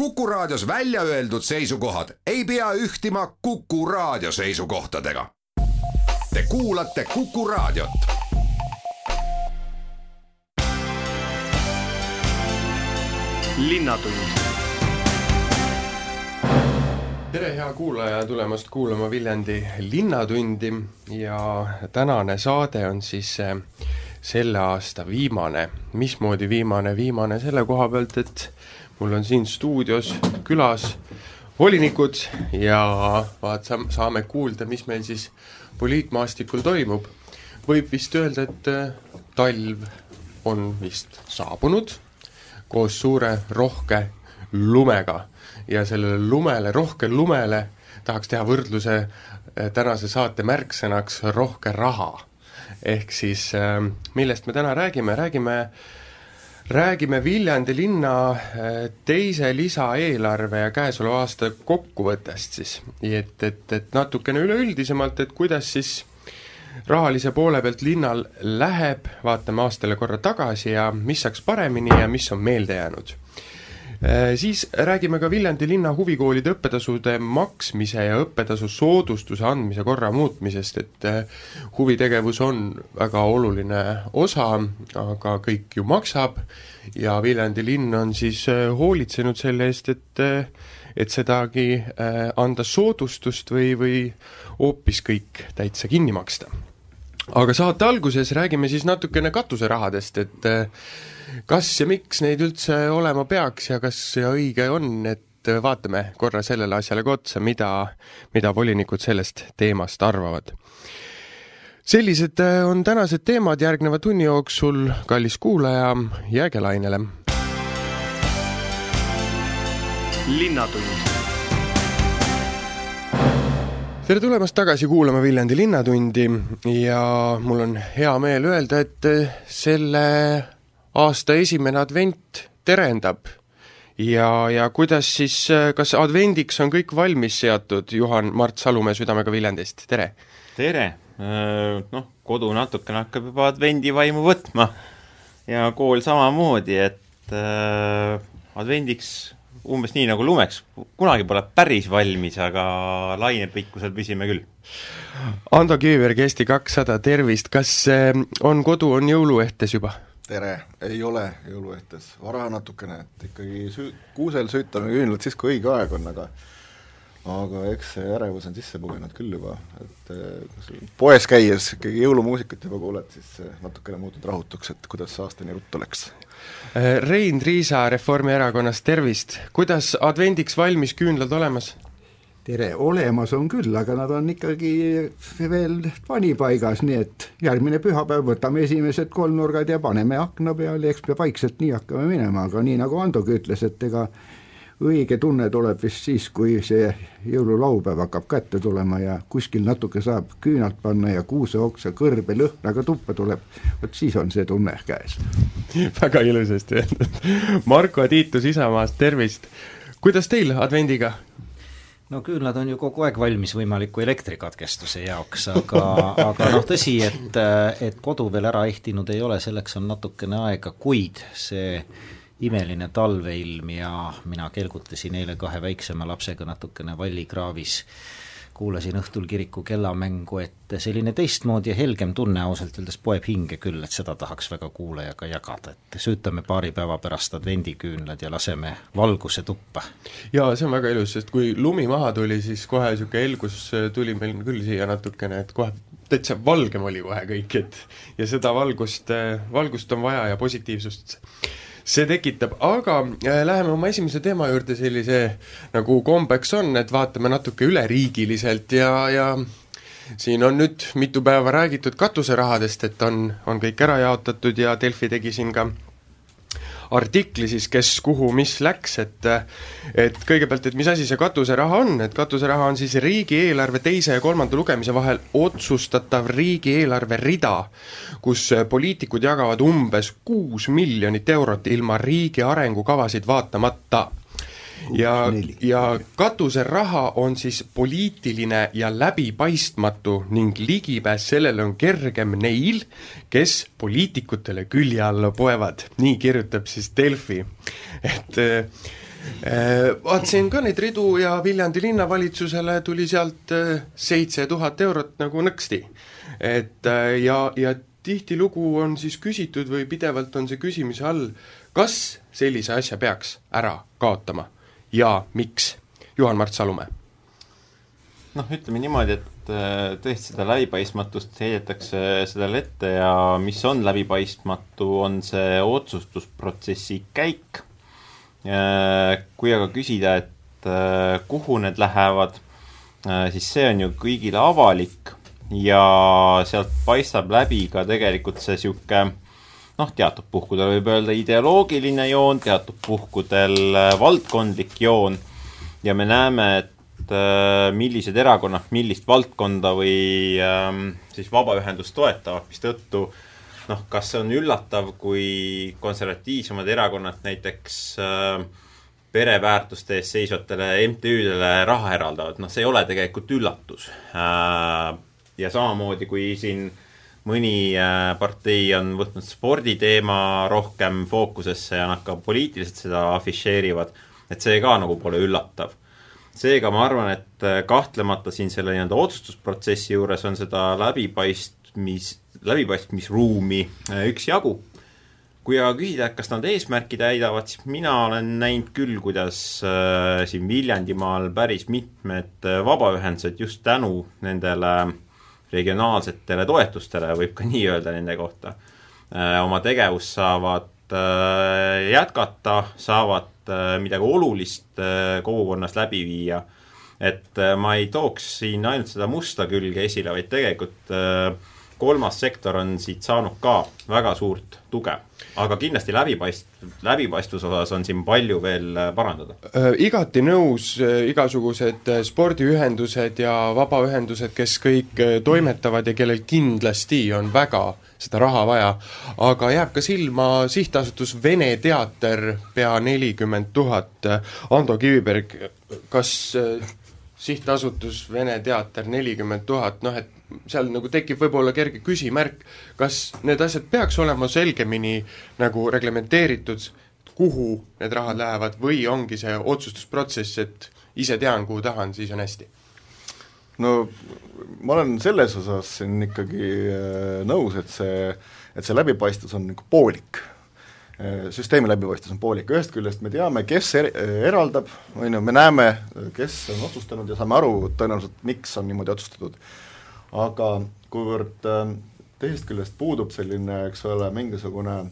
Kuku Raadios välja öeldud seisukohad ei pea ühtima Kuku Raadio seisukohtadega. Te kuulate Kuku Raadiot. tere, hea kuulaja, tulemast kuulama Viljandi Linnatundi ja tänane saade on siis äh, selle aasta viimane. mismoodi viimane, viimane selle koha pealt, et mul on siin stuudios külas volinikud ja vaat saame kuulda, mis meil siis poliitmaastikul toimub. võib vist öelda, et äh, talv on vist saabunud koos suure rohke lumega ja sellele lumele, rohke lumele tahaks teha võrdluse äh, tänase saate märksõnaks rohke raha. ehk siis äh, millest me täna räägime, räägime räägime Viljandi linna teise lisaeelarve ja käesoleva aasta kokkuvõttest siis, et, et, et natukene üleüldisemalt, et kuidas siis rahalise poole pealt linnal läheb, vaatame aastale korra tagasi ja mis saaks paremini ja mis on meelde jäänud. Siis räägime ka Viljandi linna huvikoolide õppetasude maksmise ja õppetasu soodustuse andmise korra muutmisest, et huvitegevus on väga oluline osa, aga kõik ju maksab ja Viljandi linn on siis hoolitsenud selle eest, et et sedagi anda soodustust või, või hoopis kõik täitsa kinni maksta. Aga saate alguses räägime siis natukene katuserahadest, et kas ja miks neid üldse olema peaks ja kas ja õige on, et vaatame korra sellele asjale ka otsa, mida, mida volinikud sellest teemast arvavad. sellised on tänased teemad järgneva tunni jooksul, kallis kuulaja, jääge lainele. linnatund tere tulemast tagasi kuulama Viljandi Linnatundi ja mul on hea meel öelda, et selle aasta esimene advent terendab. ja, ja kuidas siis, kas advendiks on kõik valmis seatud, Juhan Mart Salumäe Südamega Viljandist, tere! tere! Noh, kodu natukene hakkab juba advendivaimu võtma ja kool samamoodi, et advendiks umbes nii nagu lumeks, kunagi pole päris valmis, aga lainepikkusel püsime küll. Ando Kiviberg, Eesti kakssada, tervist, kas eh, on kodu, on jõuluehtes juba? tere, ei ole jõuluehtes, vara natukene, et ikkagi sü-, kuusel süütame küünlad siis, kui õige aeg on, aga aga eks see ärevus on sisse pugenud küll juba, et kas poes käies ikkagi jõulumuusikat juba kuuled, siis natukene muutud rahutuks, et kuidas see aasta nii ruttu läks Äh, Rein Riisa Reformierakonnast, tervist! kuidas advendiks valmis küünlad olemas? tere, olemas on küll, aga nad on ikkagi veel panipaigas, nii et järgmine pühapäev võtame esimesed kolmnurgad ja paneme akna peale, eks me vaikselt nii hakkame minema, aga nii nagu Andogi ütles, et ega õige tunne tuleb vist siis, kui see jõululaupäev hakkab kätte tulema ja kuskil natuke saab küünalt panna ja kuuseoksa kõrbe lõhnaga tuppa tuleb, vot siis on see tunne käes. väga ilusasti öeldud. Marko Tiitus Isamaast, tervist! kuidas teil advendiga? no küünlad on ju kogu aeg valmis võimaliku elektrikatkestuse jaoks, aga, aga noh, tõsi, et, et kodu veel ära ehtinud ei ole, selleks on natukene aega, kuid see imeline talveilm ja mina kelgutasin eile kahe väiksema lapsega natukene vallikraavis, kuulasin õhtul kiriku kellamängu, et selline teistmoodi ja helgem tunne ausalt öeldes poeb hinge küll, et seda tahaks väga kuulajaga jagada, et süütame paari päeva pärast advendiküünlad ja laseme valguse tuppa. jaa, see on väga ilus, sest kui lumi maha tuli, siis kohe niisugune helgus tuli meil küll siia natukene, et kohe täitsa valgem oli kohe kõik, et ja seda valgust, valgust on vaja ja positiivsust see tekitab, aga äh, läheme oma esimese teema juurde sellise, nagu kombeks on, et vaatame natuke üleriigiliselt ja, ja siin on nüüd mitu päeva räägitud katuserahadest, et on, on kõik ära jaotatud ja Delfi tegi siin ka artikli siis, kes kuhu mis läks, et et kõigepealt, et mis asi see katuseraha on, et katuseraha on siis riigieelarve teise ja kolmanda lugemise vahel otsustatav riigieelarve rida, kus poliitikud jagavad umbes kuus miljonit eurot ilma riigi arengukavasid vaatamata ja, ja katuseraha on siis poliitiline ja läbipaistmatu ning ligipääs sellele on kergem neil, kes poliitikutele külje alla poevad, nii kirjutab siis Delfi. et Vaatasin ka neid ridu ja Viljandi linnavalitsusele tuli sealt seitse tuhat eurot nagu nõksti. et ja, ja tihtilugu on siis küsitud või pidevalt on see küsimuse all, kas sellise asja peaks ära kaotama ja miks? Juhan-Mart Salumäe. noh, ütleme niimoodi, et äh, tõesti seda läbipaistmatust heidetakse sellele ette ja mis on läbipaistmatu, on see otsustusprotsessi käik. Äh, kui aga küsida, et äh, kuhu need lähevad, siis see on ju kõigile avalik ja sealt paistab läbi ka tegelikult see niisugune noh, teatud puhkudel võib öelda ideoloogiline joon, teatud puhkudel valdkondlik joon ja me näeme, et äh, millised erakonnad millist valdkonda või ähm, siis vabaühendust toetavad, mistõttu noh, kas see on üllatav, kui konservatiivsemad erakonnad näiteks äh, pereväärtuste eest seisvatele MTÜ-dele raha eraldavad, noh, see ei ole tegelikult üllatus äh,. ja samamoodi, kui siin mõni äh, partei on võtnud sporditeema rohkem fookusesse ja nad ka poliitiliselt seda afišeerivad et see ka nagu pole üllatav. seega ma arvan, et äh, kahtlemata siin selle nii-öelda otsustusprotsessi juures on seda läbipaistmis, läbipaistmisruumi äh, üksjagu. kui aga küsida, et kas nad eesmärki täidavad, siis mina olen näinud küll, kuidas siin Viljandimaal päris mitmed vabaühendused just tänu nendele regionaalsetele toetustele, võib ka nii öelda nende kohta, oma tegevust saavad jätkata, saavad Äh, midagi olulist äh, kogukonnas läbi viia. et äh, ma ei tooks siin ainult seda musta külge esile, vaid tegelikult kolmas sektor on siit saanud ka väga suurt tuge. aga kindlasti läbipaist-, läbipaistvuse osas on siin palju veel parandada äh,. igati nõus äh,, igasugused spordiühendused ja vabaühendused, kes kõik toimetavad ja kellel kindlasti on väga äh, seda raha vaja, aga jääb ka silma sihtasutus Vene Teater, pea nelikümmend tuhat, Ando Kiviberg, kas äh, sihtasutus Vene Teater nelikümmend tuhat, noh et seal nagu tekib võib-olla kerge küsimärk, kas need asjad peaks olema selgemini nagu reglementeeritud, kuhu need rahad lähevad või ongi see otsustusprotsess, et ise tean, kuhu tahan, siis on hästi no ma olen selles osas siin ikkagi äh, nõus, et see, et see läbipaistvus on nagu poolik. Äh, süsteemi läbipaistvus on poolik, ühest küljest me teame, kes er-, eraldab, on ju, me näeme, kes on otsustanud ja saame aru tõenäoliselt, miks on niimoodi otsustatud. Aga kuivõrd äh, teisest küljest puudub selline, eks ole, mingisugune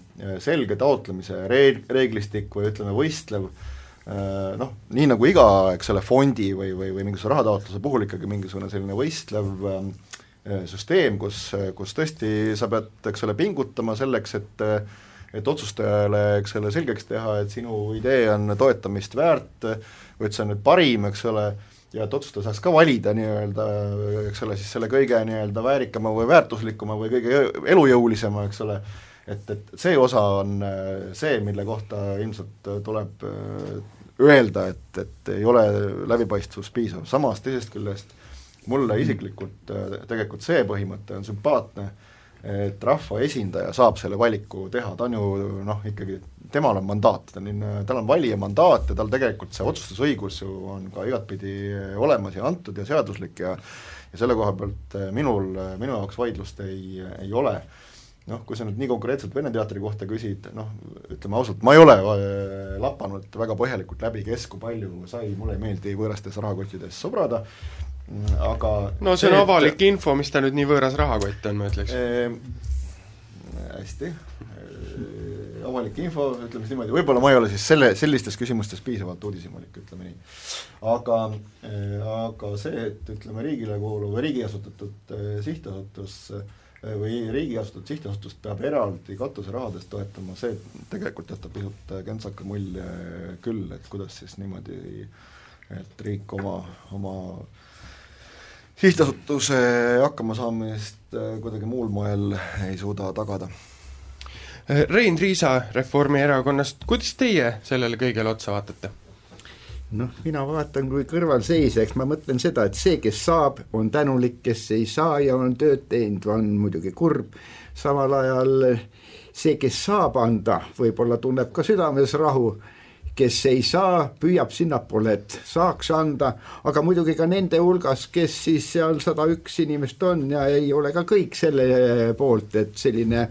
selge taotlemise reeg-, reeglistik või ütleme, võistlev äh, Äh, noh, nii nagu iga, eks ole, fondi või, või, või mingisuguse rahataotluse puhul ikkagi mingisugune selline võistlev äh, süsteem, kus, kus tõesti sa pead, eks ole, pingutama selleks, et et otsustajale, eks ole, selgeks teha, et sinu idee on toetamist väärt või et see on nüüd parim, eks ole, ja et otsustaja saaks ka valida nii-öelda, eks ole, siis selle kõige nii-öelda väärikama või väärtuslikuma või kõige elujõulisema, eks ole, et, et see osa on äh, see, mille kohta ilmselt tuleb öelda, et, et ei ole läbipaistvus piisav, samas teisest küljest mulle isiklikult äh, tegelikult see põhimõte on sümpaatne, et rahvaesindaja saab selle valiku teha, ta on ju noh, ikkagi, temal on mandaat, ta on, tal on valija mandaat ja tal tegelikult see otsustusõigus ju on ka igatpidi olemas ja antud ja seaduslik ja ja selle koha pealt äh, minul, minu jaoks vaidlust ei, ei ole. Noh, kui sa nüüd nii konkreetselt Vene teatri kohta küsid, noh, ütleme ausalt, ma ei ole äh, lapanud väga põhjalikult läbi, kes kui palju sai, mulle ei meeldi võõrastes rahakottides sobrada, aga no see on see, avalik et... info, mis ta nüüd nii võõras rahakott on, ma ütleks eh,. hästi eh,, avalik info, ütleme siis niimoodi, võib-olla ma ei ole siis selle, sellistes küsimustes piisavalt uudishimulik, ütleme nii. aga eh,, aga see, et ütleme, riigile kuuluv, riigi asutatud eh, sihtasutus Äh, või riigi asutatud sihtasutust peab eraldi katuserahadest toetama, see tegelikult jätab pisut äh, kentsaka mulje küll, et kuidas siis niimoodi, et riik oma, oma sihtasutuse hakkamasaamist äh, kuidagi muul moel ei suuda tagada. Rein Riisa Reformierakonnast, kuidas teie sellele kõigele otsa vaatate? noh, mina vaatan kui kõrvalseisja, eks ma mõtlen seda, et see, kes saab, on tänulik, kes ei saa ja on tööd teinud, on muidugi kurb, samal ajal see, kes saab anda, võib-olla tunneb ka südames rahu, kes ei saa, püüab sinnapoole, et saaks anda, aga muidugi ka nende hulgas, kes siis seal sada üks inimest on ja ei ole ka kõik selle poolt, et selline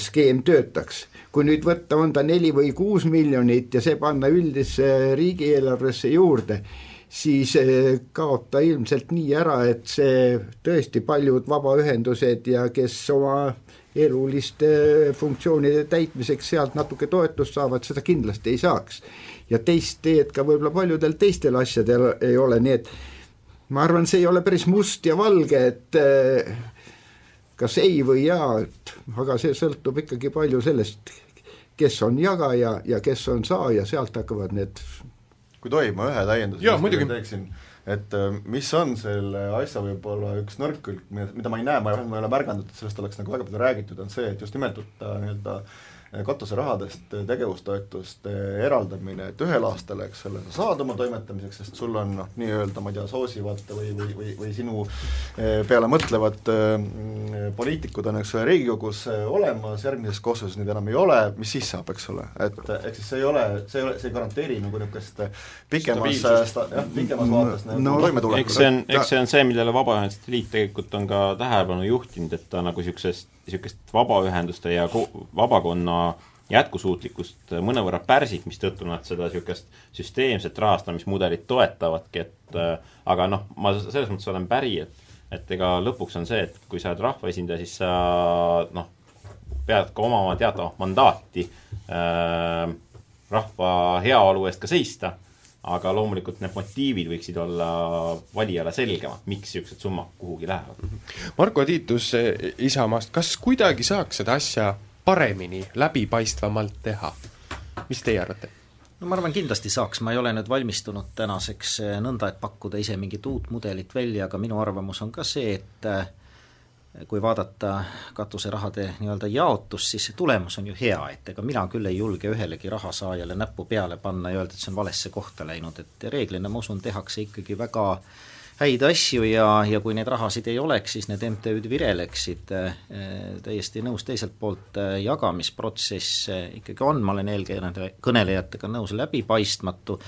skeem töötaks. kui nüüd võtta, on ta neli või kuus miljonit ja see panna üldisse riigieelarvesse juurde, siis eh, kaob ta ilmselt nii ära, et see tõesti paljud vabaühendused ja kes oma eluliste funktsioonide täitmiseks sealt natuke toetust saavad, seda kindlasti ei saaks. ja teist teed ka võib-olla paljudel teistel asjadel ei ole, nii et ma arvan, see ei ole päris must ja valge, et eh, kas ei või jaa, et aga see sõltub ikkagi palju sellest, kes on jagaja ja kes on saaja, sealt hakkavad need kui tohib, ma ühe täienduse teeksin, et äh, mis on selle asja võib-olla üks nõrk külg, mida ma ei näe, ma ei, ole märganud, et sellest oleks nagu väga palju räägitud, on see, et just nimelt nii-öelda katuserahadest tegevustoetuste eraldamine, et ühel aastal, eks ole, sa saad oma toimetamiseks, sest sul on noh, nii-öelda ma ei tea, soosivad või, või, või, või sinu eh, peale mõtlevad äh, poliitikud on, eks ole, Riigikogus olemas, järgmises koosseisus neid enam ei ole, mis siis saab, eks ole, et ehk siis see ei ole, see ei ole, see ei garanteeri nagu niisugust pikemas, jah, pikemas vaates nagu No, toimetulekut. eks see on, eks see on see, millele Vabaühenduste Liit tegelikult on ka tähelepanu juhtinud, et ta nagu niisugusest, niisugust vabaühenduste ja ko-, vabakonna jätkusuutlikkust mõnevõrra pärsib, mistõttu nad seda niisugust süsteemset rahastamismudelit toetavadki, et äh, aga noh, ma selles mõttes olen päri, et et ega lõpuks on see, et kui sa oled rahvaesindaja, siis sa noh, pead ka omama teatavat mandaati äh, rahva heaolu eest ka seista, aga loomulikult need motiivid võiksid olla valijale selgemad, miks niisugused summad kuhugi lähevad. Marko Tiitus eh, Isamaast, kas kuidagi saaks seda asja paremini, läbipaistvamalt teha? mis teie arvate? no ma arvan, kindlasti saaks, ma ei ole nüüd valmistunud tänaseks eh, nõnda, et pakkuda ise mingit uut mudelit välja, aga minu arvamus on ka see, et eh, kui vaadata katuserahade nii-öelda jaotust, siis see tulemus on ju hea, et ega mina küll ei julge ühelegi rahasaajale näppu peale panna ja öelda, et see on valesse kohta läinud, et reeglina ma usun, tehakse ikkagi väga häid asju ja, ja kui neid rahasid ei oleks, siis need MTÜ-d vireleksid, täiesti nõus, teiselt poolt eh, jagamisprotsess eh, ikkagi on, ma olen eelkõnelejatega nõus, läbipaistmatu,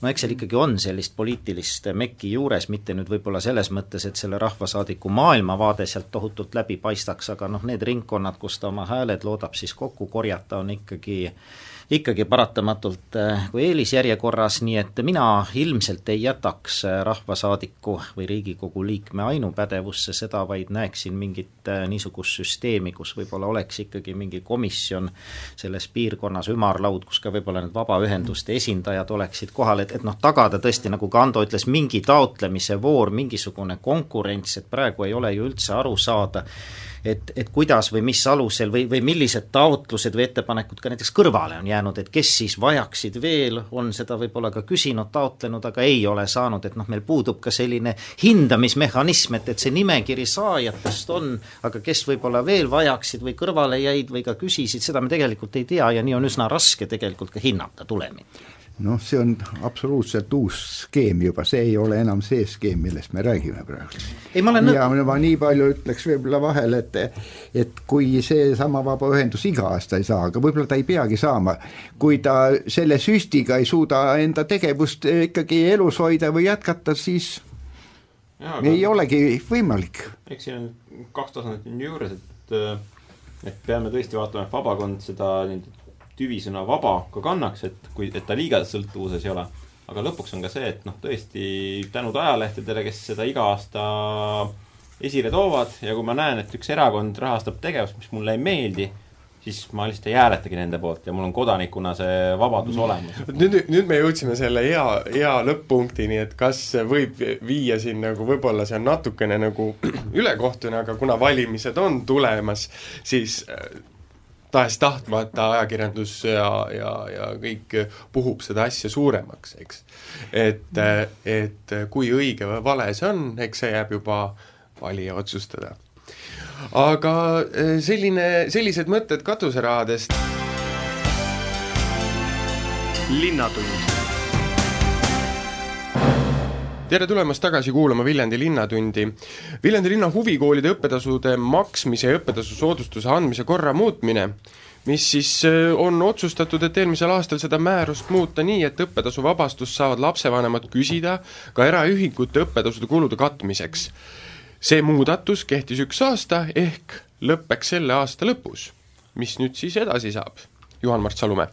no eks seal ikkagi on sellist poliitilist mekki juures, mitte nüüd võib-olla selles mõttes, et selle rahvasaadiku maailmavaade sealt tohutult läbi paistaks, aga noh, need ringkonnad, kus ta oma hääled loodab siis kokku korjata, on ikkagi ikkagi paratamatult eh, kui eelisjärjekorras, nii et mina ilmselt ei jätaks eh, rahvasaadiku või Riigikogu liikme ainupädevusse seda, vaid näeksin mingit eh, niisugust süsteemi, kus võib-olla oleks ikkagi mingi komisjon selles piirkonnas, ümarlaud, kus ka võib-olla need vabaühenduste esindajad oleksid kohal, et, et noh, tagada tõesti, nagu ka Ando ütles, mingi taotlemise voor, mingisugune konkurents, et praegu ei ole ju üldse aru saada, et, et kuidas või mis alusel või, või millised taotlused või ettepanekud ka näiteks kõrvale on jäänud, et kes siis vajaksid veel, on seda võib-olla ka küsinud, taotlenud, aga ei ole saanud, et noh, meil puudub ka selline hindamismehhanism, et, et see nimekiri saajatest on, aga kes võib-olla veel vajaksid või kõrvale jäid või ka küsisid, seda me tegelikult ei tea ja nii on üsna raske tegelikult ka hinnata tulemit noh, see on absoluutselt uus skeem juba, see ei ole enam see skeem, millest me räägime praegu. ei, ma olen ja ma nii palju ütleks võib-olla vahele, et et kui seesama vabaühendus iga aasta ei saa, aga võib-olla ta ei peagi saama, kui ta selle süstiga ei suuda enda tegevust ikkagi elus hoida või jätkata, siis ja, ei olegi võimalik. eks siin on kaks tasandit on juures, et et peame tõesti vaatama, et vabakond seda nii-öelda tüvisõna vaba ka kannaks, et kui, et ta liiga sõltuvuses ei ole. aga lõpuks on ka see, et noh, tõesti tänud ajalehtedele, kes seda iga aasta esile toovad ja kui ma näen, et üks erakond rahastab tegevust, mis mulle ei meeldi, siis ma lihtsalt ei hääletagi nende poolt ja mul on kodanikuna see vabadus olemas. nüüd, nüüd me jõudsime selle hea, hea lõpp-punktini, et kas võib viia siin nagu, võib-olla see on natukene nagu ülekohtune, aga kuna valimised on tulemas, siis tahes-tahtmata ajakirjandus ja, ja, ja kõik puhub seda asja suuremaks, eks. et, et kui õige või vale see on, eks see jääb juba valija otsustada. aga selline, sellised mõtted katuserahadest. linnatund tere tulemast tagasi kuulama Viljandi Linnatundi. Viljandi linna huvikoolide õppetasude maksmise ja õppetasu soodustuse andmise korra muutmine. mis siis äh, on otsustatud, et eelmisel aastal seda määrust muuta nii, et õppetasuvabastust saavad lapsevanemad küsida ka eraühingute õppetasude kulude katmiseks. see muudatus kehtis üks aasta, ehk lõpeks selle aasta lõpus. mis nüüd siis edasi saab? Juhan-Mart Salumäe.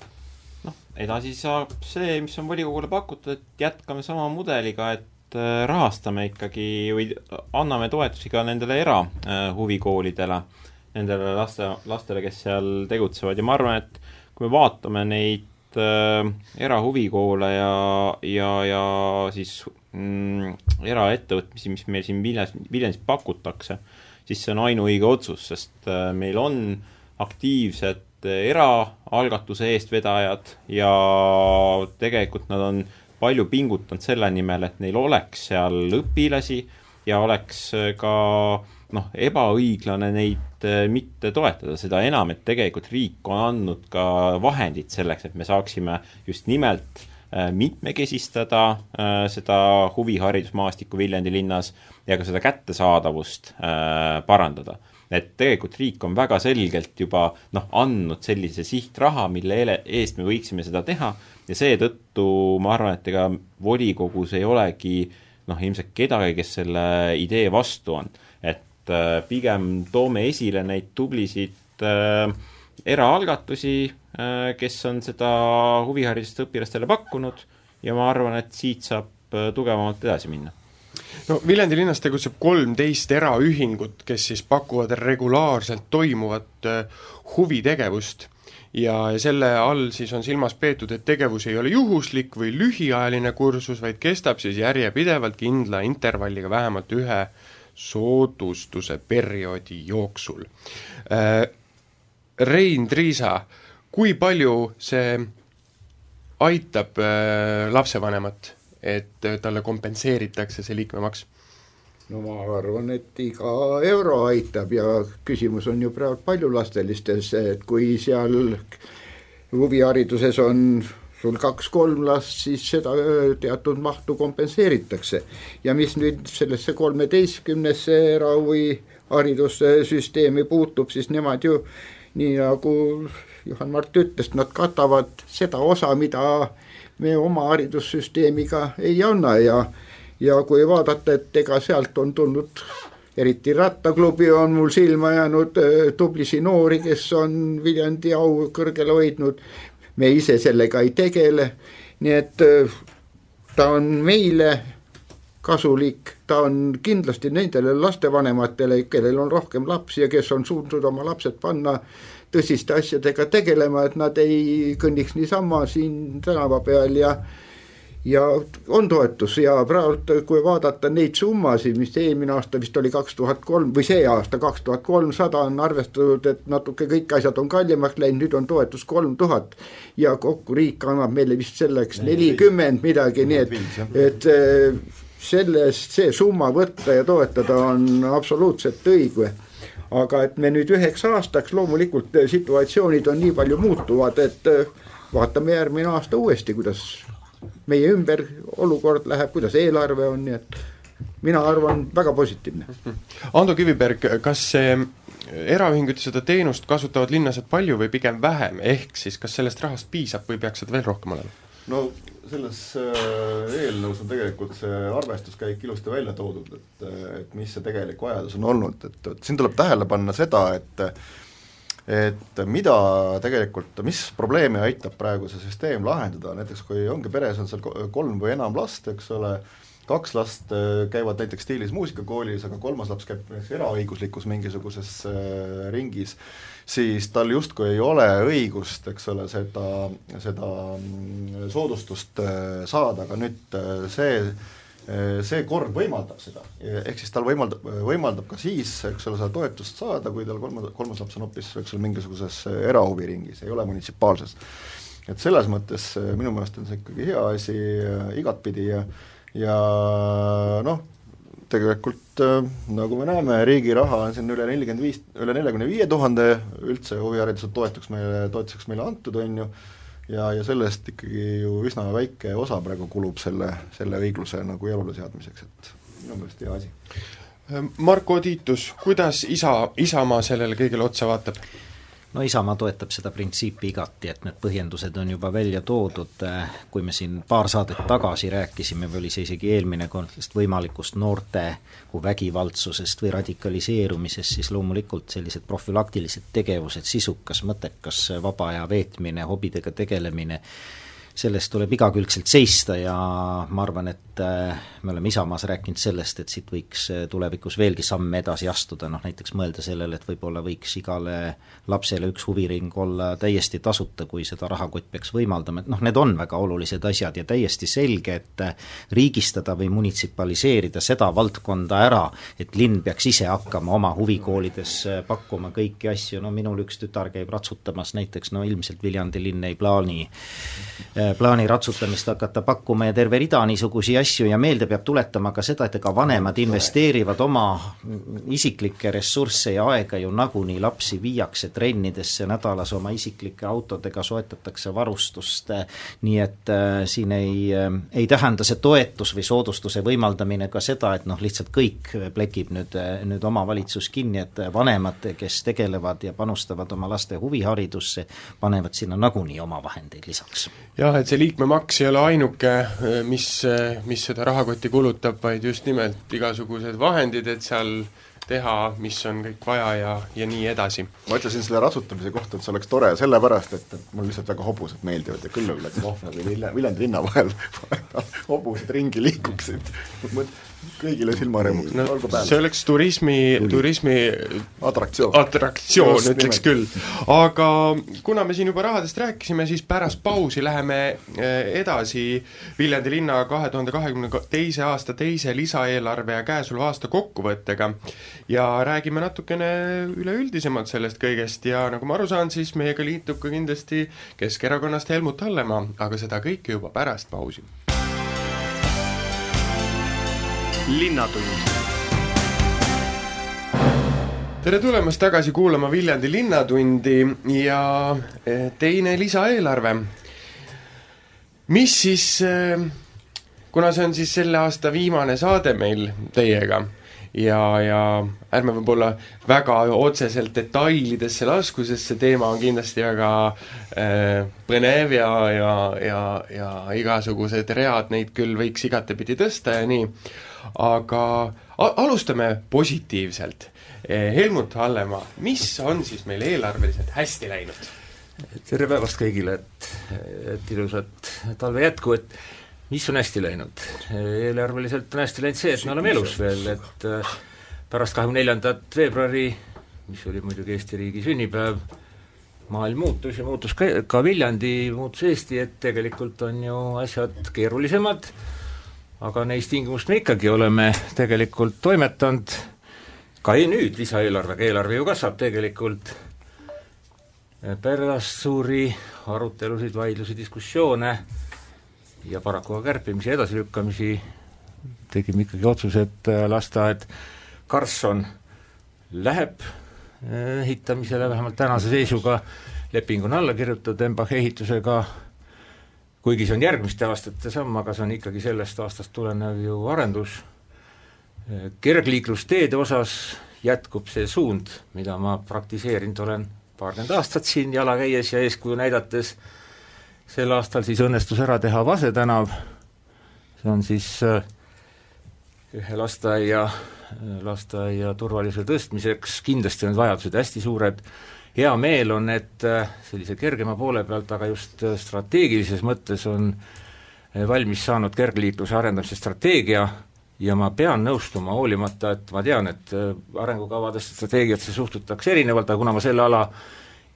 noh, edasi saab see, mis on volikogule pakutud, et jätkame sama mudeliga, et rahastame ikkagi või anname toetusi ka nendele erahuvikoolidele äh, nendele laste, lastele, kes seal tegutsevad. Ja ma arvan, et kui me vaatame neid äh, erahuvikoole ja, ja, ja siis mm, eraettevõtmisi, mis meil siin Viljas, Viljandis pakutakse, siis see on ainuõige otsus, sest äh, meil on aktiivsed eraalgatuse eestvedajad ja tegelikult nad on palju pingutanud selle nimel, et neil oleks seal õpilasi ja oleks ka noh, ebaõiglane neid Äh, mitte toetada, seda enam, et tegelikult riik on andnud ka vahendid selleks, et me saaksime just nimelt äh, mitmekesistada äh, seda huviharidusmaastikku Viljandi linnas ja ka seda kättesaadavust parandada. Et tegelikult riik on väga selgelt juba noh, andnud sellise sihtraha, mille eest me võiksime seda teha. Ja seetõttu ma arvan, et ega volikogus ei olegi noh, ilmselt kedagi, kes selle idee vastu on. Et äh, pigem toome esile neid tublisid äh, eraalgatusi äh,, kes on seda huviharidust õpilastele pakkunud. Ja ma arvan, et siit saab äh, tugevamalt edasi minna no Viljandi linnas tegutseb kolmteist eraühingut, kes siis pakuvad regulaarselt toimuvat äh, huvitegevust ja, selle all siis on silmas peetud, et tegevus ei ole juhuslik või lühiajaline kursus, vaid kestab siis järjepidevalt kindla intervalliga vähemalt ühe soodustuse perioodi jooksul. Äh, Rein Triisa, kui palju see aitab äh, lapsevanemat, et äh, talle kompenseeritakse see liikmemaks? no ma arvan, et iga euro aitab ja küsimus on ju praegu paljulastelistes, et kui seal huvihariduses on sul kaks-kolm last, siis seda teatud mahtu kompenseeritakse. ja mis nüüd sellesse kolmeteistkümnesse erahuvi haridussüsteemi puutub, siis nemad ju nii nagu Juhan Mart ütles, nad katavad seda osa, mida me oma haridussüsteemiga ei anna ja ja kui vaadata, et ega sealt on tulnud eriti rattaklubi on mul silma jäänud tublisi noori, kes on Viljandi au kõrgele hoidnud, me ise sellega ei tegele, nii et äh, ta on meile kasulik, ta on kindlasti nendele lastevanematele, kellel on rohkem lapsi ja kes on suutnud oma lapsed panna tõsiste asjadega tegelema, et nad ei kõnniks niisama siin tänava peal ja ja on toetus ja praegu, kui vaadata neid summasid, mis eelmine aasta vist oli kaks tuhat kolm või see aasta kaks tuhat kolmsada on arvestatud, et natuke kõik asjad on kallimaks läinud, nüüd on toetus kolm tuhat. ja kokku riik annab meile vist selleks nelikümmend midagi, nii et, et eh, sellest see summa võtta ja toetada on absoluutselt õige aga et me nüüd üheks aastaks, loomulikult situatsioonid on nii palju muutuvad, et eh, vaatame järgmine aasta uuesti, kuidas meie ümber olukord läheb, kuidas eelarve on, nii et mina arvan, väga positiivne. Ando Kiviberg, kas see eraühingud seda teenust kasutavad linlased palju või pigem vähem, ehk siis kas sellest rahast piisab või peaks seda veel rohkem olema? No selles äh, eelnõus on tegelikult see arvestuskäik ilusti välja toodud, et, et mis see tegelik vajadus on olnud, et, et siin tuleb tähele panna seda, et et mida tegelikult, mis probleemi aitab praegu see süsteem lahendada, näiteks kui ongi peres, on seal kolm või enam last, eks ole, kaks last äh, käivad näiteks stiilis muusikakoolis, aga kolmas laps käib näiteks eraõiguslikus mingisuguses äh, ringis, siis tal justkui ei ole õigust, eks ole, seda, seda mm, soodustust äh, saada, aga nüüd see Äh, see kord võimaldab seda, ehk siis tal võimaldab, võimaldab ka siis, eks ole, seda toetust saada, kui tal kolmas, kolmas laps on hoopis, eks ole, mingisuguses äh, erahuviringis, ei ole munitsipaalses. et selles mõttes äh, minu meelest on see ikkagi hea asi igatpidi ja, ja noh, tegelikult nagu me näeme, riigi raha on siin üle nelikümmend viis, üle neljakümne viie tuhande üldse huvihariduse toetuseks meile, toetuseks meile antud, on ju, ja, ja sellest ikkagi ju üsna väike osa praegu kulub selle, selle õigluse nagu jalule seadmiseks, et minu meelest hea asi. Marko Tiitus, kuidas isa, Isamaa sellele kõigele otsa vaatab? No Isamaa toetab seda printsiipi igati, et need põhjendused on juba välja toodud, kui me siin paar saadet tagasi rääkisime või oli see isegi eelmine kord, sellest võimalikust noorte vägivaldsusest või radikaliseerumisest, siis loomulikult sellised profülaktilised tegevused, sisukas, mõttekas vaba aja veetmine, hobidega tegelemine, sellest tuleb igakülgselt seista ja ma arvan, et äh, me oleme Isamaas rääkinud sellest, et siit võiks äh, tulevikus veelgi samme edasi astuda, noh näiteks mõelda sellele, et võib-olla võiks igale lapsele üks huviring olla täiesti tasuta, kui seda rahakott peaks võimaldama, et noh, need on väga olulised asjad ja täiesti selge, et äh, riigistada või munitsipaliseerida seda valdkonda ära, et linn peaks ise hakkama oma huvikoolides pakkuma kõiki asju, no minul üks tütar käib ratsutamas näiteks, no ilmselt Viljandi linn ei plaani plaani ratsutamist hakata pakkuma ja terve rida niisugusi asju ja meelde peab tuletama ka seda, et ega vanemad investeerivad oma isiklikke ressursse ja aega ju nagunii, lapsi viiakse trennidesse nädalas oma isiklike autodega, soetatakse varustust, nii et äh, siin ei äh,, ei tähenda see toetus või soodustuse võimaldamine ka seda, et noh, lihtsalt kõik plekib nüüd, nüüd omavalitsus kinni, et vanemad, kes tegelevad ja panustavad oma laste huviharidusse, panevad sinna nagunii oma vahendeid lisaks. jah, jah, et see liikmemaks ei ole ainuke, mis, mis seda rahakotti kulutab, vaid just nimelt igasugused vahendid, et seal teha, mis on kõik vaja ja, ja nii edasi. ma ütlesin selle ratsutamise kohta, et see oleks tore sellepärast, et, et mulle lihtsalt väga hobused meeldivad ja küll oleks vohv nagu Viljandi linna vahel hobused ringi liiguksid kõigile silmarõõmuks no,, olgu päev. see oleks turismi, turismi atraktsioon, atraktsioon ütleks küll. aga kuna me siin juba rahadest rääkisime, siis pärast pausi läheme eh, edasi Viljandi linna kahe tuhande kahekümne teise aasta teise lisaeelarve ja käesoleva aasta kokkuvõttega. Ja räägime natukene üleüldisemalt sellest kõigest ja nagu ma aru saan, siis meiega liitub ka kindlasti Keskerakonnast Helmut Hallemaa, aga seda kõike juba pärast pausi linnatund. tere tulemast tagasi kuulama Viljandi Linnatundi ja eh, teine lisaeelarve. mis siis, eh, kuna see on siis selle aasta viimane saade meil teiega ja, ja ärme võib-olla väga otseselt detailidesse lasku, sest see teema on kindlasti väga äh, põnev ja, ja, ja, ja igasugused read, neid küll võiks igatepidi tõsta ja nii aga alustame positiivselt. Eh, Helmut Hallemaa, mis on siis meil eelarveliselt hästi läinud? tere päevast kõigile, et, et ilusat talve jätku, et mis on hästi läinud? eelarveliselt on hästi läinud see, et me oleme elus veel, et äh, pärast kahekümne neljandat veebruari, mis oli muidugi Eesti riigi sünnipäev, maailm muutus ja muutus ka, ka Viljandi, muutus Eesti, et tegelikult on ju asjad keerulisemad aga neis tingimustes me ikkagi oleme tegelikult toimetanud, ka nüüd lisaeelarvega, eelarve ju kasvab tegelikult, pärast suuri arutelusid, vaidlusi, diskussioone ja paraku ka kärpimisi ja edasilükkamisi. Tegime ikkagi otsuse, et äh, lasteaed Karlsson läheb äh, ehitamisele, vähemalt tänase seisuga. Leping on alla kirjutatud Embachi ehitusega. Kuigi see on järgmiste aastate samm, aga see on ikkagi sellest aastast tulenev ju arendus, kergliiklusteede osas jätkub see suund, mida ma praktiseerinud olen paarkümmend aastat siin jala käies ja eeskuju näidates, sel aastal siis õnnestus ära teha Vase tänav, see on siis äh, ühe lasteaia, lasteaia turvalisuse tõstmiseks, kindlasti on vajadused hästi suured, hea meel on, et äh, sellise kergema poole pealt, aga just äh, strateegilises mõttes on äh, valmis saanud kergliikluse arendamise strateegia. Ja ma pean nõustuma, hoolimata, et ma tean, et arengukavadesse, strateegiasse suhtutakse erinevalt, aga kuna ma selle ala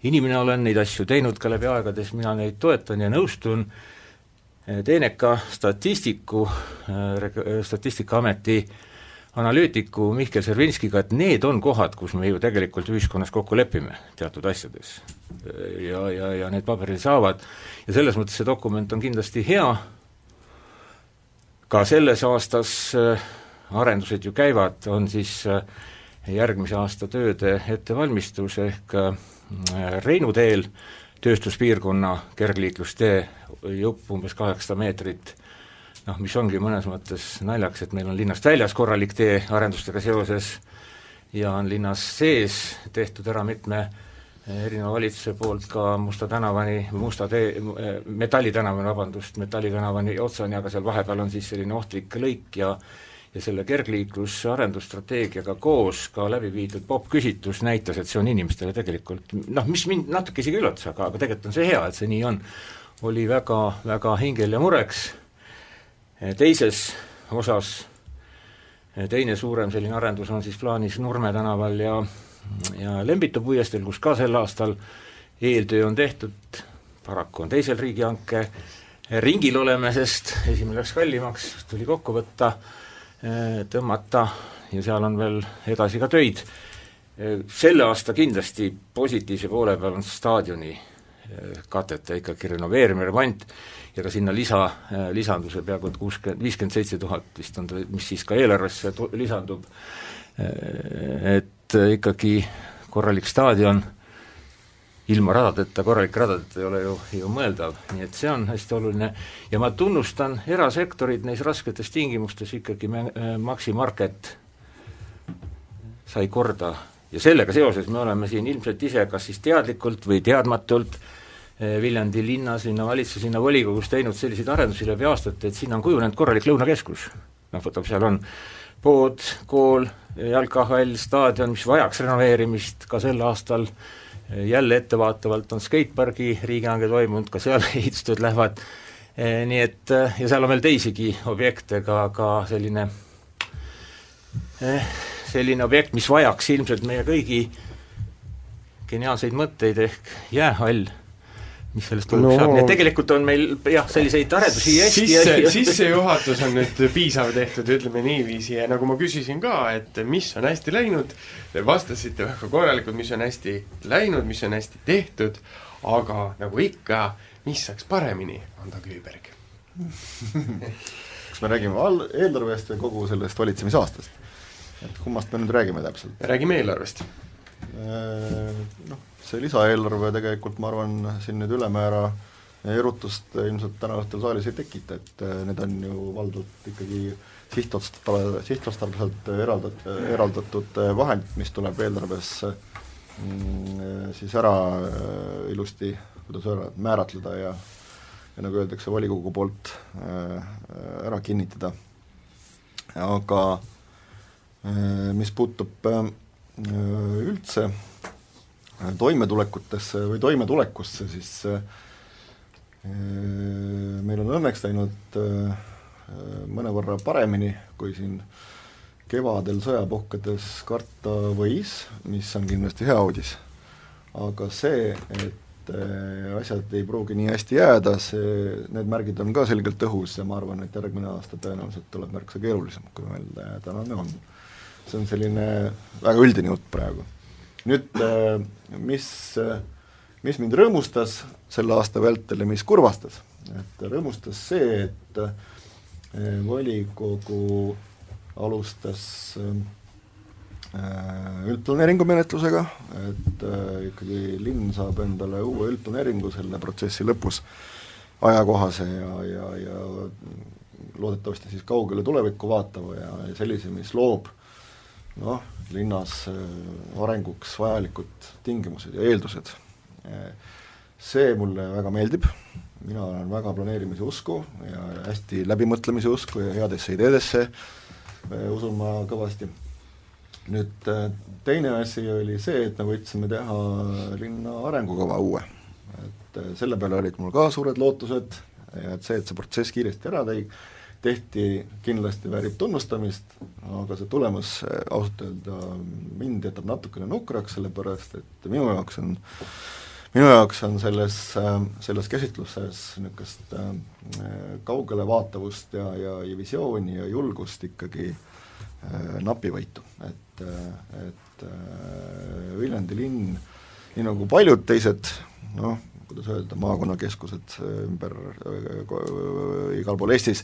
inimene olen, neid asju teinud ka läbi aegade, siis mina neid toetan ja nõustun, teeneka statistiku, Statistikaameti analüütiku Mihkel Servinskiga, et need on kohad, kus me ju tegelikult ühiskonnas kokku lepime teatud asjades. ja, ja, ja need paberid saavad. Ja selles mõttes see dokument on kindlasti hea, ka selles aastas arendused ju käivad, on siis järgmise aasta tööde ettevalmistus ehk äh, Reinu teel tööstuspiirkonna kergliiklustee jupp umbes kaheksasada meetrit. Noh, mis ongi mõnes mõttes naljakas, et meil on linnast väljas korralik tee arendustega seoses ja on linnas sees tehtud ära mitme erineva valitsuse poolt ka Musta tänavani, Musta tee, Metalli tänavani, vabandust, Metalli tänavani otsani, aga seal vahepeal on siis selline ohtlik lõik ja ja selle kergliikluse arendusstrateegiaga koos ka läbi viidud popküsitlus näitas, et see on inimestele tegelikult noh, mis mind natuke isegi üllatas, aga, aga tegelikult on see hea, et see nii on, oli väga, väga hingel ja mureks, teises osas teine suurem selline arendus on siis plaanis Nurme tänaval ja ja Lembitu puiesteel, kus ka sel aastal eeltöö on tehtud, paraku on teisel riigihanke ringil oleme, sest esimene läks kallimaks, tuli kokku võtta tõmmata ja seal on veel edasi ka töid. Äh, selle aasta kindlasti positiivse poole peal on staadioni äh, katete ikkagi renoveerimine, remont ja ka sinna lisa, lisanduse peaaegu et kuuskümmend, viiskümmend seitse tuhat vist on ta, mis siis ka eelarvesse lisandub, et ikkagi korralik staadion ilma radadeta, korralike radadeta ei ole ju, ju mõeldav, nii et see on hästi oluline. Ja ma tunnustan erasektorit neis rasketes tingimustes ikkagi me, äh, Maxi Market sai korda. Ja sellega seoses me oleme siin ilmselt ise kas siis teadlikult või teadmatult äh, Viljandi linnas, linnavalitsus, linnavolikogus teinud selliseid arendusi läbi aastate, et sinna on kujunenud korralik lõunakeskus. noh, võtab, seal on pood, kool, jalkahall, staadion, mis vajaks renoveerimist ka sel aastal. äh, jälle ettevaatavalt on skatepargi riigihange toimunud, ka seal ehitustööd lähevad, eh, nii et ja seal on veel teisigi objekte, ka, ka selline eh, selline objekt, mis vajaks ilmselt meie kõigi geniaalseid mõtteid, ehk jäähall mis sellest lõpuks no. saab, nii et tegelikult on meil jah, selliseid arendusi hästi sisse, sissejuhatus on nüüd piisav tehtud, ütleme niiviisi, ja nagu ma küsisin ka, et mis on hästi läinud, te vastasite väga korralikult, mis on hästi läinud, mis on hästi tehtud, aga nagu ikka, mis saaks paremini, Ando Küüberg kas me räägime al-, eelarvest või kogu sellest valitsemisaastast? et kummast me nüüd räägime täpselt? räägime eelarvest. Äh, noh, see lisaeelarve tegelikult ma arvan, siin nüüd ülemäära erutust ilmselt täna õhtul saalis ei tekita, et äh, need on ju valdavalt ikkagi sihtotstarbe, sihtotstarbeliselt eraldat-, eraldatud äh, vahendid, mis tuleb eelarves mm, siis ära ilusti, kuidas öelda, määratleda ja ja nagu öeldakse, volikogu poolt ära kinnitada. aga mis puutub üldse toimetulekutesse või toimetulekusse, siis äh, meil on õnneks läinud äh, mõnevõrra paremini, kui siin kevadel sõjapuhkedes karta võis, mis on kindlasti hea uudis. aga see, et äh, asjad ei pruugi nii hästi jääda, see, need märgid on ka selgelt õhus ja ma arvan, et järgmine aasta tõenäoliselt tuleb märksa keerulisem, kui meil tänane on. see on selline väga üldine jutt praegu nüüd äh, mis, äh, mis mind rõõmustas selle aasta vältel ja mis kurvastas, et rõõmustas see, et äh, volikogu alustas üldplaneeringu menetlusega, et ikkagi linn saab endale uue üldplaneeringu selle protsessi lõpus ajakohase ja, ja, ja loodetavasti siis kaugele tulevikku vaatava ja sellise, mis loob noh, linnas äh, arenguks vajalikud tingimused ja eeldused. Äh, see mulle väga meeldib, mina olen väga planeerimise usku ja hästi läbimõtlemise usku ja headesse ideedesse äh, usun ma kõvasti. nüüd teine asi oli see, et me võtsime teha linna arengukava uue. et selle peale olid mul ka suured lootused ja et see, et see protsess kiiresti ära tegi, tehti, kindlasti väärib tunnustamist, aga see tulemus eh, ausalt öelda mind jätab natukene nukraks, sellepärast et minu jaoks on minu jaoks on selles, eh, selles käsitluses niisugust eh, kaugele vaatavust ja, ja, ja visiooni ja julgust ikkagi napivõitu, et, et Viljandi linn, nii nagu paljud teised noh, kuidas öelda, maakonnakeskused ümber igal pool Eestis,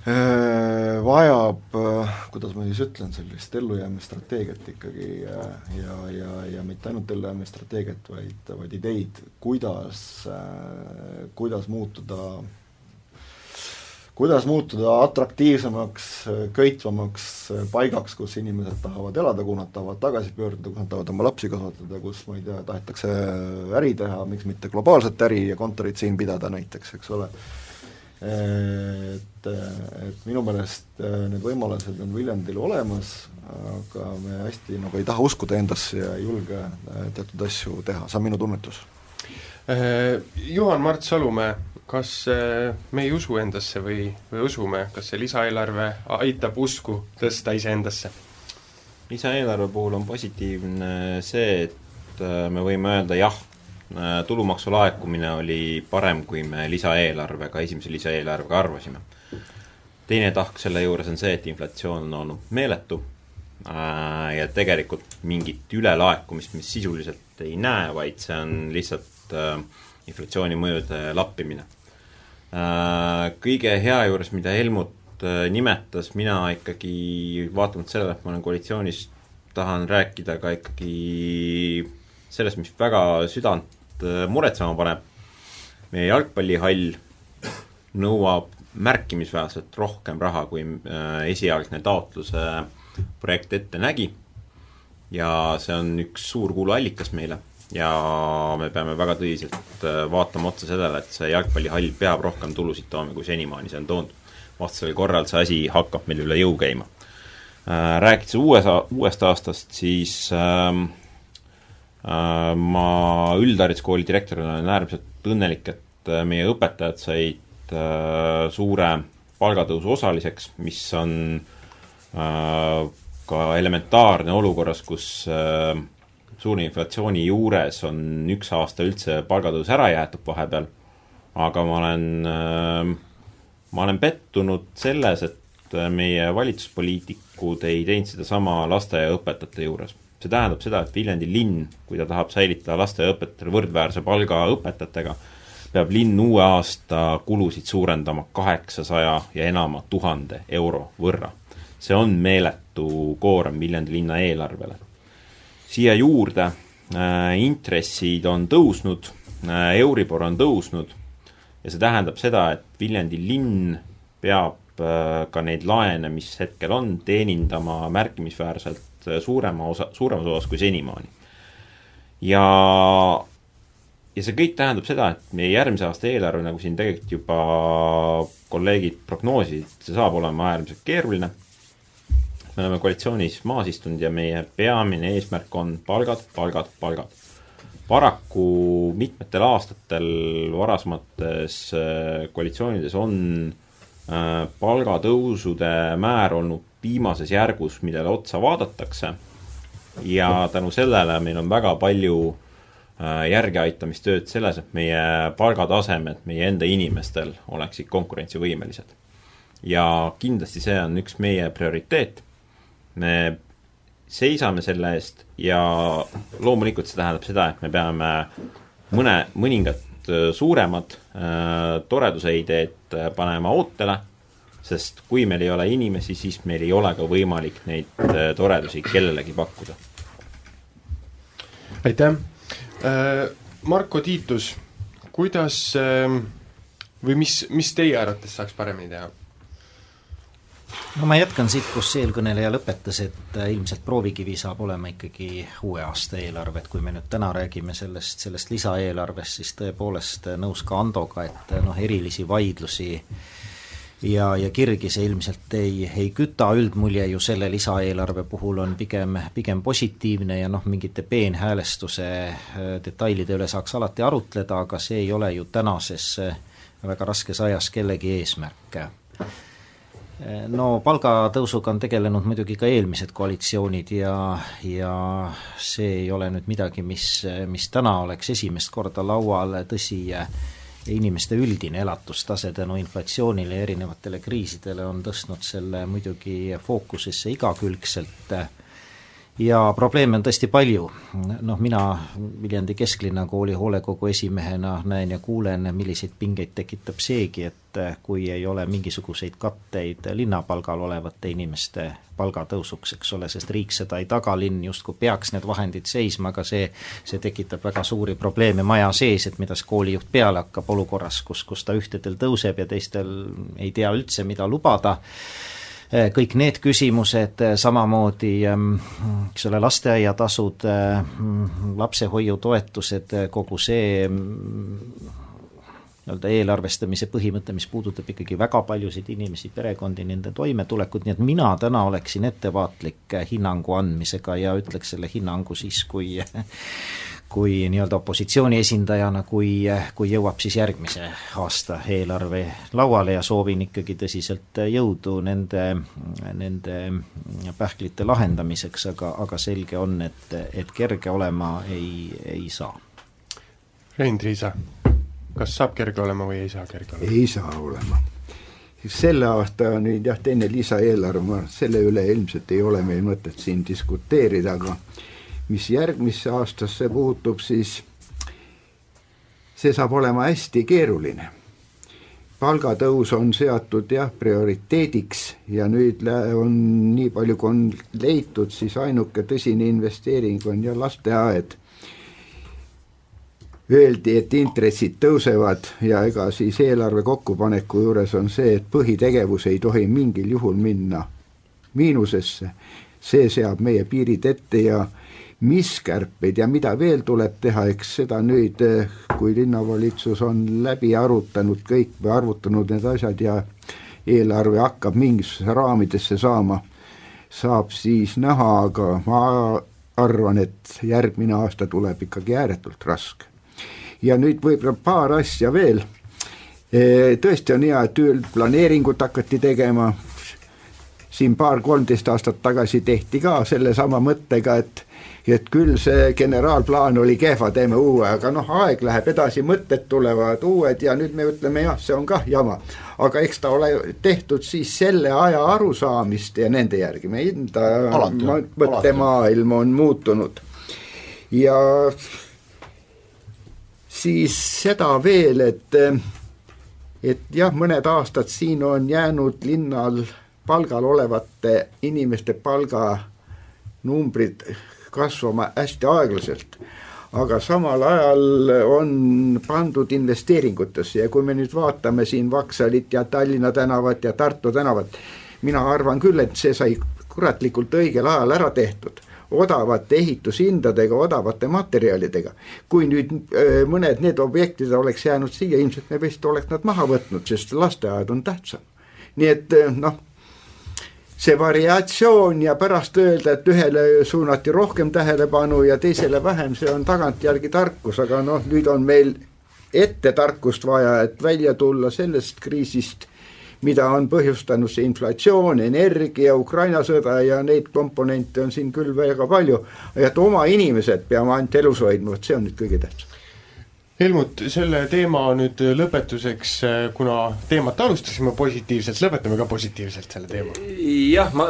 Äh, vajab, äh, kuidas ma siis ütlen, sellist ellujäämisstrateegiat ikkagi ja, ja, ja, ja mitte ainult ellujäämisstrateegiat, vaid, vaid ideid, kuidas, äh, kuidas muutuda, kuidas muutuda atraktiivsemaks, köitvamaks paigaks, kus inimesed tahavad elada, kuhu nad tahavad tagasi pöörduda, kus nad tahavad oma lapsi kasvatada, kus ma ei tea, tahetakse äri teha, miks mitte globaalset äri ja kontorit siin pidada näiteks, eks ole. Et, et minu meelest need võimalused on Viljandil olemas, aga me hästi nagu ei taha uskuda endasse ja ei julge teatud asju teha, see on minu tunnetus. Juhan-Mart Salumäe kas äh, me ei usu endasse või, või usume, kas see lisaeelarve aitab usku tõsta iseendasse? lisaeelarve puhul on positiivne see, et äh, me võime öelda jah, äh, tulumaksu laekumine oli parem, kui me lisaeelarvega, esimese lisaeelarvega arvasime. teine tahk selle juures on see, et inflatsioon on olnud meeletu ja tegelikult mingit ülelaekumist me sisuliselt ei näe, vaid see on lihtsalt inflatsiooni mõjude lappimine kõige hea juures, mida Helmut äh, nimetas, mina ikkagi, vaatamata sellele, et ma olen koalitsioonis, tahan rääkida ka ikkagi sellest, mis väga südant äh, muretsema paneb. meie jalgpallihall nõuab märkimisväärselt rohkem raha, kui esialgne taotluse projekt ette nägi. ja see on üks suur kuluallikas meile ja me peame väga tõsiselt äh, vaatama otsa sellele, et see jalgpallihall peab rohkem tulusid tooma, kui senimaani see on toonud. vastasel korral see asi hakkab meil üle jõu käima. Äh, rääkides uues, uuest aastast, siis ähm, äh, ma üldhariduskooli direktorina olen äärmiselt õnnelik, et äh, meie õpetajad said äh, suure palgatõusu osaliseks, mis on äh, ka elementaarne olukorras, kus äh, suure inflatsiooni juures on üks aasta üldse palgatõus ära jäetud vahepeal, aga ma olen, äh, ma olen pettunud selles, et meie valitsuspoliitikud ei teinud sedasama lasteaiaõpetajate juures. see tähendab seda, et Viljandi linn, kui ta tahab säilitada lasteaiaõpetajatele võrdväärse palga õpetajatega, peab linn uue aasta kulusid suurendama kaheksasaja ja enama tuhande euro võrra. see on meeletu koorem Viljandi linna eelarvele siia juurde. Äh, intressid on tõusnud äh,, Euribor on tõusnud. Ja see tähendab seda, et Viljandi linn peab äh, ka neid laene, mis hetkel on, teenindama märkimisväärselt suurema osa, suuremas osas kui senimaani. ja, ja see kõik tähendab seda, et meie järgmise aasta eelarve, nagu siin tegelikult juba kolleegid prognoosisid, see saab olema äärmiselt keeruline me oleme koalitsioonis maas istunud ja meie peamine eesmärk on palgad, palgad, palgad. paraku mitmetel aastatel varasemates äh, koalitsioonides on äh, palgatõusude määr olnud viimases järgus, millele otsa vaadatakse ja tänu sellele meil on väga palju äh, järgeaitamistööd selles, et meie palgatasemed meie enda inimestel oleksid konkurentsivõimelised. ja kindlasti see on üks meie prioriteet me seisame selle eest ja loomulikult see tähendab seda, et me peame mõne, mõningad äh, suuremad äh, toreduse ideed äh, panema ootele, sest kui meil ei ole inimesi, siis meil ei ole ka võimalik neid toredusi kellelegi pakkuda. aitäh äh,! Marko Tiitus, kuidas või mis, mis teie arvates saaks paremini teha? No ma jätkan siit, kus eelkõneleja lõpetas, et äh, ilmselt proovikivi saab olema ikkagi uue aasta eelarve, et kui me nüüd täna räägime sellest, sellest lisaeelarvest, siis tõepoolest äh, nõus ka Andoga, et äh, noh, erilisi vaidlusi ja, ja kirgi see ilmselt ei, ei küta, üldmulje ju selle lisaeelarve puhul on pigem, pigem positiivne ja noh, mingite peenhäälestuse detailide üle saaks alati arutleda, aga see ei ole ju tänases väga raskes ajas kellegi eesmärk no palgatõusuga on tegelenud muidugi ka eelmised koalitsioonid ja, ja see ei ole nüüd midagi, mis, mis täna oleks esimest korda laual, tõsi, inimeste üldine elatustase tänu inflatsioonile ja erinevatele kriisidele on tõstnud selle muidugi fookusesse igakülgselt ja probleeme on tõesti palju. noh, mina Viljandi kesklinna kooli hoolekogu esimehena näen ja kuulen, milliseid pingeid tekitab seegi, et kui ei ole mingisuguseid katteid linnapalgal olevate inimeste palgatõusuks, eks ole, sest riik seda ei taga, linn justkui peaks need vahendid seisma, aga see, see tekitab väga suuri probleeme maja sees, et mida see koolijuht peale hakkab olukorras, kus, kus ta ühtedel tõuseb ja teistel ei tea üldse, mida lubada kõik need küsimused, eh, samamoodi ehm, eks ole, lasteaiatasud, eh, lapsehoiutoetused, kogu see mm, nii-öelda eelarvestamise põhimõte, mis puudutab ikkagi väga paljusid inimesi, perekondi, nende toimetulekut, nii et mina täna oleksin ettevaatlik hinnangu andmisega ja ütleks selle hinnangu siis, kui kui nii-öelda opositsiooni esindajana, kui, kui jõuab siis järgmise aasta eelarve lauale ja soovin ikkagi tõsiselt jõudu nende, nende pähklite lahendamiseks, aga, aga selge on, et, et kerge olema ei, ei saa. Rein Triisa, kas saab kerge olema või ei saa kerge olema? ei saa olema. selle aasta nüüd jah, teine lisaeelarve, selle üle ilmselt ei ole meil mõtet siin diskuteerida, aga mis järgmisse aastasse puutub, siis see saab olema hästi keeruline. palgatõus on seatud jah, prioriteediks ja nüüd on nii palju, kui on leitud, siis ainuke tõsine investeering on ja lasteaed. Öeldi, et intressid tõusevad ja ega siis eelarve kokkupaneku juures on see, et põhitegevus ei tohi mingil juhul minna miinusesse. see seab meie piirid ette ja mis kärpeid ja mida veel tuleb teha, eks seda nüüd, eh, kui linnavalitsus on läbi arutanud kõik või arvutanud need asjad ja eelarve hakkab mingisuguse raamidesse saama, saab siis näha, aga ma arvan, et järgmine aasta tuleb ikkagi ääretult raske. ja nüüd võib-olla paar asja veel, eh, tõesti on hea, et üldplaneeringut hakati tegema, siin paar-kolmteist aastat tagasi tehti ka sellesama mõttega, et et küll see generaalplaan oli kehva, teeme uue, aga noh, aeg läheb edasi, mõtted tulevad uued ja nüüd me ütleme jah, see on kah jama. aga eks ta ole tehtud siis selle aja arusaamist ja nende järgi, meie enda mõttemaailm on muutunud. ja siis seda veel, et, et jah, mõned aastad siin on jäänud linnal palgal olevate inimeste palganumbrid kasvama hästi aeglaselt. aga samal ajal on pandud investeeringutesse ja kui me nüüd vaatame siin Vaksalit ja Tallinna tänavat ja Tartu tänavat, mina arvan küll, et see sai kuratlikult õigel ajal ära tehtud odavate ehitushindadega, odavate materjalidega. kui nüüd öö, mõned need objektid oleks jäänud siia, ilmselt me vist oleks nad maha võtnud, sest lasteaed on tähtsam. nii et noh see variatsioon ja pärast öelda, et ühele suunati rohkem tähelepanu ja teisele vähem, see on tagantjärgi tarkus, aga noh, nüüd on meil ette tarkust vaja, et välja tulla sellest kriisist, mida on põhjustanud see inflatsioon, energia, Ukraina sõda ja neid komponente on siin küll väga palju. et oma inimesed peame ainult elus hoidma, vot see on nüüd kõige tähtsam Helmut, selle teema nüüd lõpetuseks, kuna teemat alustasime positiivselt, lõpetame ka positiivselt selle teema. jah, ma,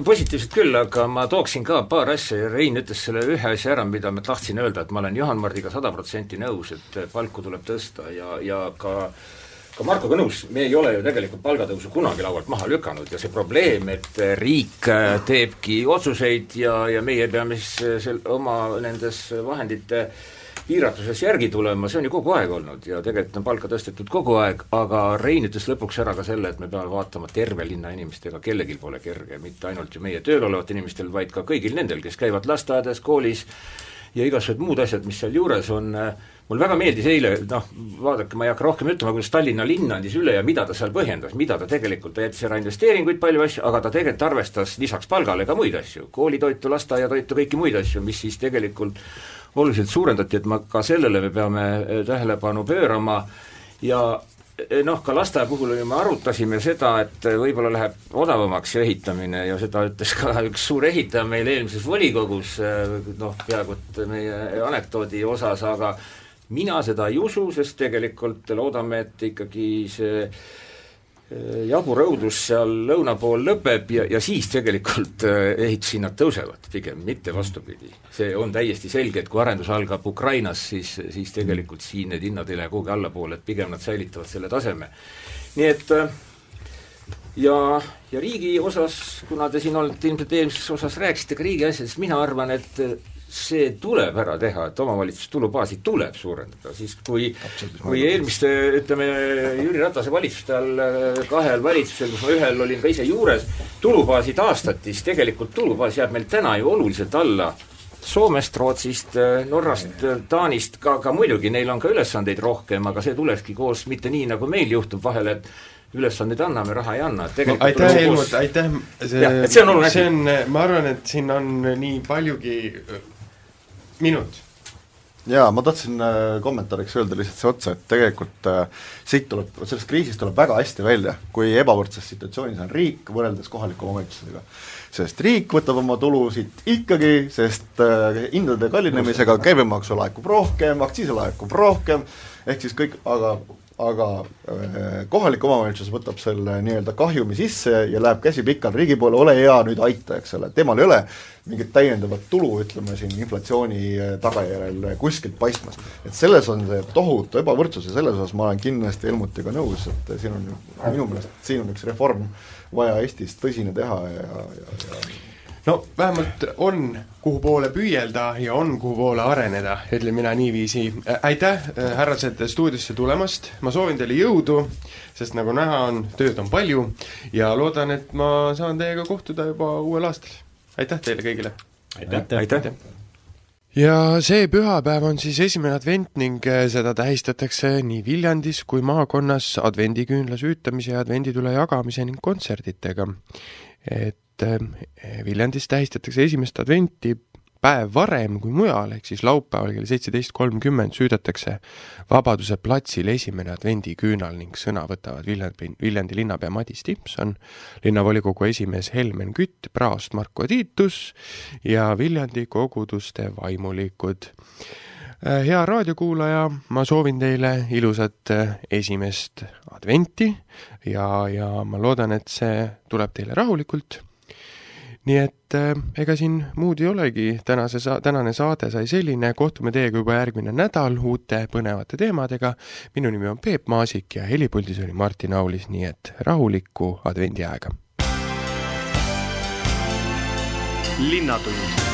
positiivselt küll, aga ma tooksin ka paar asja ja Rein ütles selle ühe asja ära, mida ma tahtsin öelda, et ma olen Juhan Mardiga sada protsenti nõus, et palku tuleb tõsta ja, ja ka ka Markoga nõus, me ei ole ju tegelikult palgatõusu kunagi laualt maha lükanud ja see probleem, et riik teebki otsuseid ja, ja meie peame siis sel-, oma nendes vahendite äh, piiratuses järgi tulema, see on ju kogu aeg olnud ja tegelikult on palka tõstetud kogu aeg, aga Rein ütles lõpuks ära ka selle, et me peame vaatama terve linna inimestega, kellelgi pole kerge, mitte ainult ju meie tööl olevatel inimestel, vaid ka kõigil nendel, kes käivad lasteaias, koolis ja igasugused muud asjad, mis sealjuures on, mul väga meeldis eile, noh, vaadake, ma ei hakka rohkem ütlema, kuidas Tallinna linn andis üle ja mida ta seal põhjendas, mida ta tegelikult, ta jättis ära investeeringuid, palju asju, aga ta tegelikult arvestas lisaks palgale ka muid asju, koolitoitu, lasteaiatoitu, kõiki muid asju, mis siis tegelikult oluliselt suurendati, et ma, ka sellele me peame eh, tähelepanu pöörama. Ja eh, noh, ka lasteaia puhul me arutasime seda, et võib-olla läheb odavamaks see ehitamine ja seda ütles ka üks suur ehitaja meil eelmises volikogus, eh, noh, peaaegu et meie anekdoodi osas, aga mina seda ei usu, sest tegelikult loodame, et ikkagi see jabur õudus seal lõuna pool lõpeb ja, ja siis tegelikult ehitushinnad tõusevad pigem, mitte vastupidi. see on täiesti selge, et kui arendus algab Ukrainas, siis, siis tegelikult siin need hinnad ei lähe kuhugi allapoole, et pigem nad säilitavad selle taseme. nii et ja, ja riigi osas, kuna te siin olete ilmselt eelmises osas rääkisite ka riigi asjadest, mina arvan, et see tuleb ära teha, et omavalitsuse tulubaasi tuleb suurendada, siis kui kui eelmiste, ütleme, Jüri Ratase valitsuste all kahel valitsusel, kus ma ühel olin ka ise juures, tulubaasi taastati, siis tegelikult tulubaas jääb meil täna ju oluliselt alla. Soomest, Rootsist, Norrast, Taanist, ka, ka muidugi neil on ka ülesandeid rohkem, aga see tulekski koos mitte nii, nagu meil juhtub vahel, et ülesandeid anname, raha ei anna, et tegelikult aitäh, Helmut, aitäh, see, see on see on, ma arvan, et siin on nii paljugi minut jaa, ma tahtsin äh, kommentaariks öelda lihtsalt see otsa, et tegelikult äh, siit tuleb, sellest kriisist tuleb väga hästi välja, kui ebavõrdses situatsioonis on riik võrreldes kohaliku omavalitsusega. sest riik võtab oma tulusid ikkagi, sest äh, hindade kallinemisega käibemaksu laekub rohkem, aktsiisi laekub rohkem, ehk siis kõik, aga aga äh, kohalik omavalitsus võtab selle nii-öelda kahjumi sisse ja läheb käsi pikal riigi poole, ole hea, nüüd aita, eks ole, temal ei ole mingit täiendavat tulu, ütleme siin inflatsiooni äh, tagajärjel kuskilt paistmas. et selles on see tohutu ebavõrdsus ja selles osas ma olen kindlasti Helmutiga nõus, et siin on minu meelest, siin on üks reform vaja Eestis tõsine teha ja, ja, ja no vähemalt on, kuhu poole püüelda ja on, kuhu poole areneda, ütlen mina niiviisi. aitäh, härrased, stuudiosse tulemast, ma soovin teile jõudu, sest nagu näha on, tööd on palju ja loodan, et ma saan teiega kohtuda juba uuel aastal. aitäh teile kõigile! aitäh, aitäh, aitäh.! ja see pühapäev on siis esimene advent ning seda tähistatakse nii Viljandis kui maakonnas advendiküünla süütamise ja advenditule jagamise ning kontsertidega. et et Viljandis tähistatakse esimest adventi päev varem kui mujal, ehk siis laupäeval kell seitseteist kolmkümmend süüdatakse Vabaduse platsil esimene advendiküünal ning sõna võtavad Viljandi, Viljandi linnapea Madis Timpson, linnavolikogu esimees Helmen Kütt, praost Marko Tiitus ja Viljandi koguduste vaimulikud. hea raadiokuulaja, ma soovin teile ilusat esimest adventi ja, ja ma loodan, et see tuleb teile rahulikult nii et äh, ega siin muud ei olegi, tänase sa-, tänane saade sai selline, kohtume teiega juba järgmine nädal uute põnevate teemadega, minu nimi on Peep Maasik ja helipuldis oli Martin Aulis, nii et rahulikku advendiaega! linnatund